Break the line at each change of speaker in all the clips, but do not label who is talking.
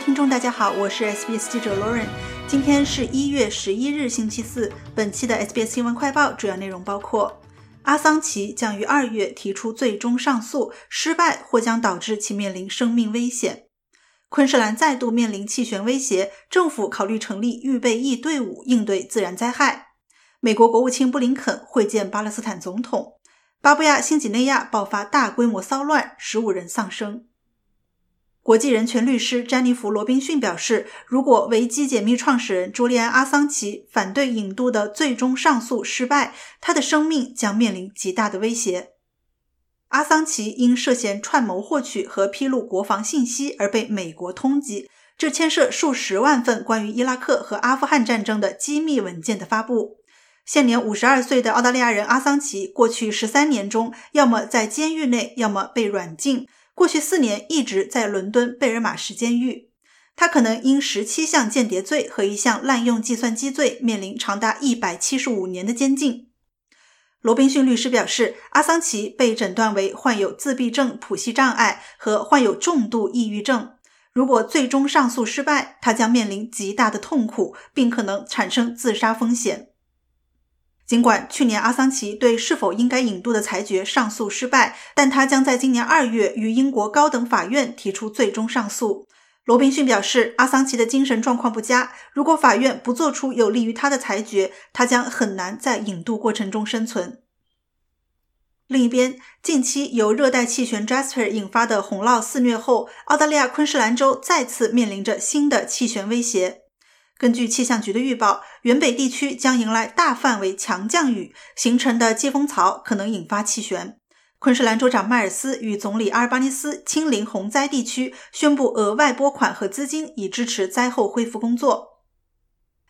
听众，大家好，我是 SBS 记者 Lauren。今天是一月十一日，星期四。本期的 SBS 新闻快报主要内容包括：阿桑奇将于二月提出最终上诉，失败或将导致其面临生命危险；昆士兰再度面临气旋威胁，政府考虑成立预备役队伍应对自然灾害；美国国务卿布林肯会见巴勒斯坦总统；巴布亚新几内亚爆发大规模骚乱，十五人丧生。国际人权律师詹妮弗·罗宾逊表示，如果维基解密创始人朱利安·阿桑奇反对引渡的最终上诉失败，他的生命将面临极大的威胁。阿桑奇因涉嫌串谋获取和披露国防信息而被美国通缉，这牵涉数十万份关于伊拉克和阿富汗战争的机密文件的发布。现年五十二岁的澳大利亚人阿桑奇，过去十三年中，要么在监狱内，要么被软禁。过去四年一直在伦敦贝尔马什监狱，他可能因十七项间谍罪和一项滥用计算机罪面临长达一百七十五年的监禁。罗宾逊律师表示，阿桑奇被诊断为患有自闭症谱系障碍和患有重度抑郁症。如果最终上诉失败，他将面临极大的痛苦，并可能产生自杀风险。尽管去年阿桑奇对是否应该引渡的裁决上诉失败，但他将在今年二月与英国高等法院提出最终上诉。罗宾逊表示，阿桑奇的精神状况不佳，如果法院不做出有利于他的裁决，他将很难在引渡过程中生存。另一边，近期由热带气旋 Jasper 引发的洪涝肆虐后，澳大利亚昆士兰州再次面临着新的气旋威胁。根据气象局的预报，原北地区将迎来大范围强降雨，形成的季风槽可能引发气旋。昆士兰州长迈尔斯与总理阿尔巴尼斯亲临洪灾地区，宣布额外拨款和资金以支持灾后恢复工作。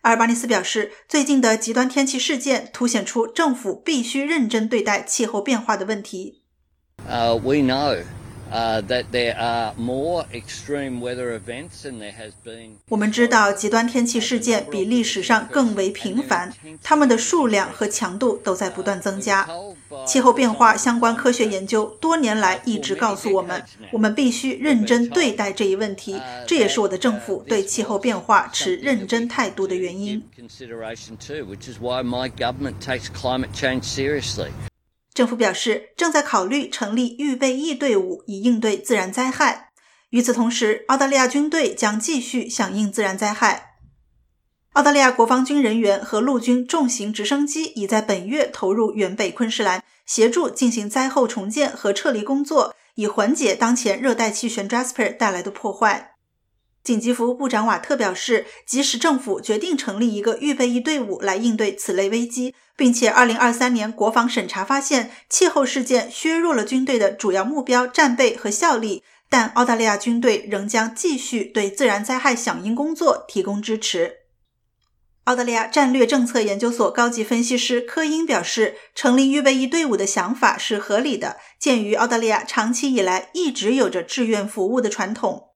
阿尔巴尼斯表示，最近的极端天气事件凸显出政府必须认真对待气候变化的问题。
Uh, we know. That there are more extreme weather events and there has been
我们知道极端天气事件比历史上更为频繁，它们的数量和强度都在不断增加。气候变化相关科学研究多年来一直告诉我们，我们必须认真对待这一问题。这也是我的政府对气候变化持认真态度的原因。政府表示，正在考虑成立预备役队伍以应对自然灾害。与此同时，澳大利亚军队将继续响应自然灾害。澳大利亚国防军人员和陆军重型直升机已在本月投入远北昆士兰，协助进行灾后重建和撤离工作，以缓解当前热带气旋 Jasper 带来的破坏。紧急服务部长瓦特表示，即使政府决定成立一个预备役队伍来应对此类危机，并且2023年国防审查发现气候事件削弱了军队的主要目标战备和效力，但澳大利亚军队仍将继续对自然灾害响应工作提供支持。澳大利亚战略政策研究所高级分析师科英表示，成立预备役队伍的想法是合理的，鉴于澳大利亚长期以来一直有着志愿服务的传统。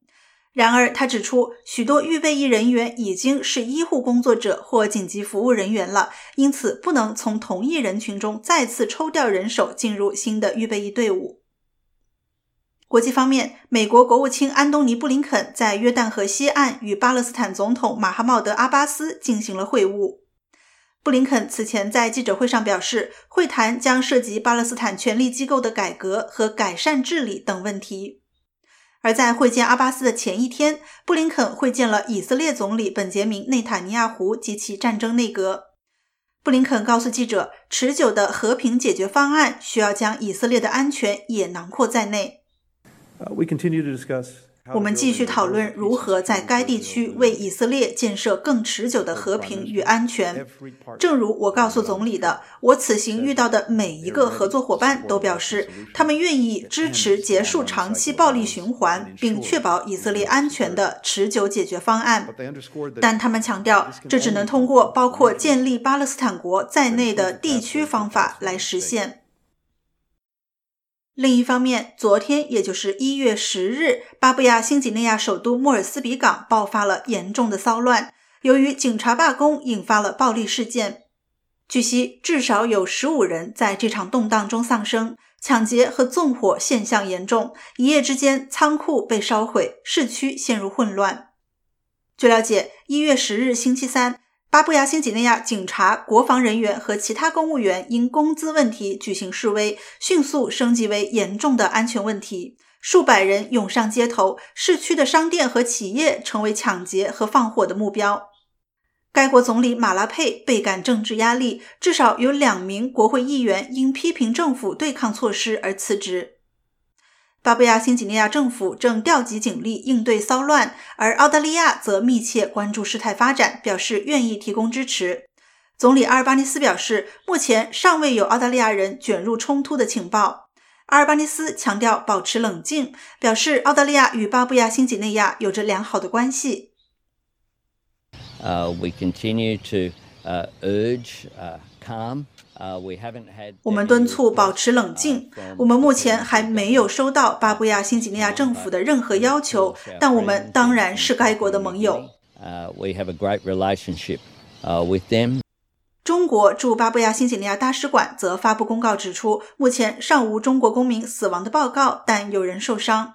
然而，他指出，许多预备役人员已经是医护工作者或紧急服务人员了，因此不能从同一人群中再次抽调人手进入新的预备役队伍。国际方面，美国国务卿安东尼·布林肯在约旦河西岸与巴勒斯坦总统马哈茂德·阿巴斯进行了会晤。布林肯此前在记者会上表示，会谈将涉及巴勒斯坦权力机构的改革和改善治理等问题。而在会见阿巴斯的前一天，布林肯会见了以色列总理本杰明·内塔尼亚胡及其战争内阁。布林肯告诉记者，持久的和平解决方案需要将以色列的安全也囊括在内。
We continue to discuss.
我们继续讨论如何在该地区为以色列建设更持久的和平与安全。正如我告诉总理的，我此行遇到的每一个合作伙伴都表示，他们愿意支持结束长期暴力循环并确保以色列安全的持久解决方案。但他们强调，这只能通过包括建立巴勒斯坦国在内的地区方法来实现。另一方面，昨天，也就是一月十日，巴布亚新几内亚首都莫尔斯比港爆发了严重的骚乱。由于警察罢工，引发了暴力事件。据悉，至少有十五人在这场动荡中丧生。抢劫和纵火现象严重，一夜之间，仓库被烧毁，市区陷入混乱。据了解，一月十日星期三，巴布亚新几内亚警察、国防人员和其他公务员因工资问题举行示威，迅速升级为严重的安全问题。数百人涌上街头，市区的商店和企业成为抢劫和放火的目标。该国总理马拉佩倍感政治压力，至少有两名国会议员因批评政府对抗措施而辞职。巴布亚新几内亚政府正调集警力应对骚乱，而澳大利亚则密切关注事态发展，表示愿意提供支持。总理阿尔巴尼斯表示，目前尚未有澳大利亚人卷入冲突的情报。阿尔巴尼斯强调保持冷静，表示澳大利亚与巴布亚新几内亚有着良好的关系。
Uh, we continue to uh, urge uh, calm.
我们敦促保持冷静。我们目前还没有收到巴布亚新几内亚政府的任何要求，但我们当然是该国的盟友。中国驻巴布亚新几内亚大使馆则发布公告指出，目前尚无中国公民死亡的报告，但有人受伤。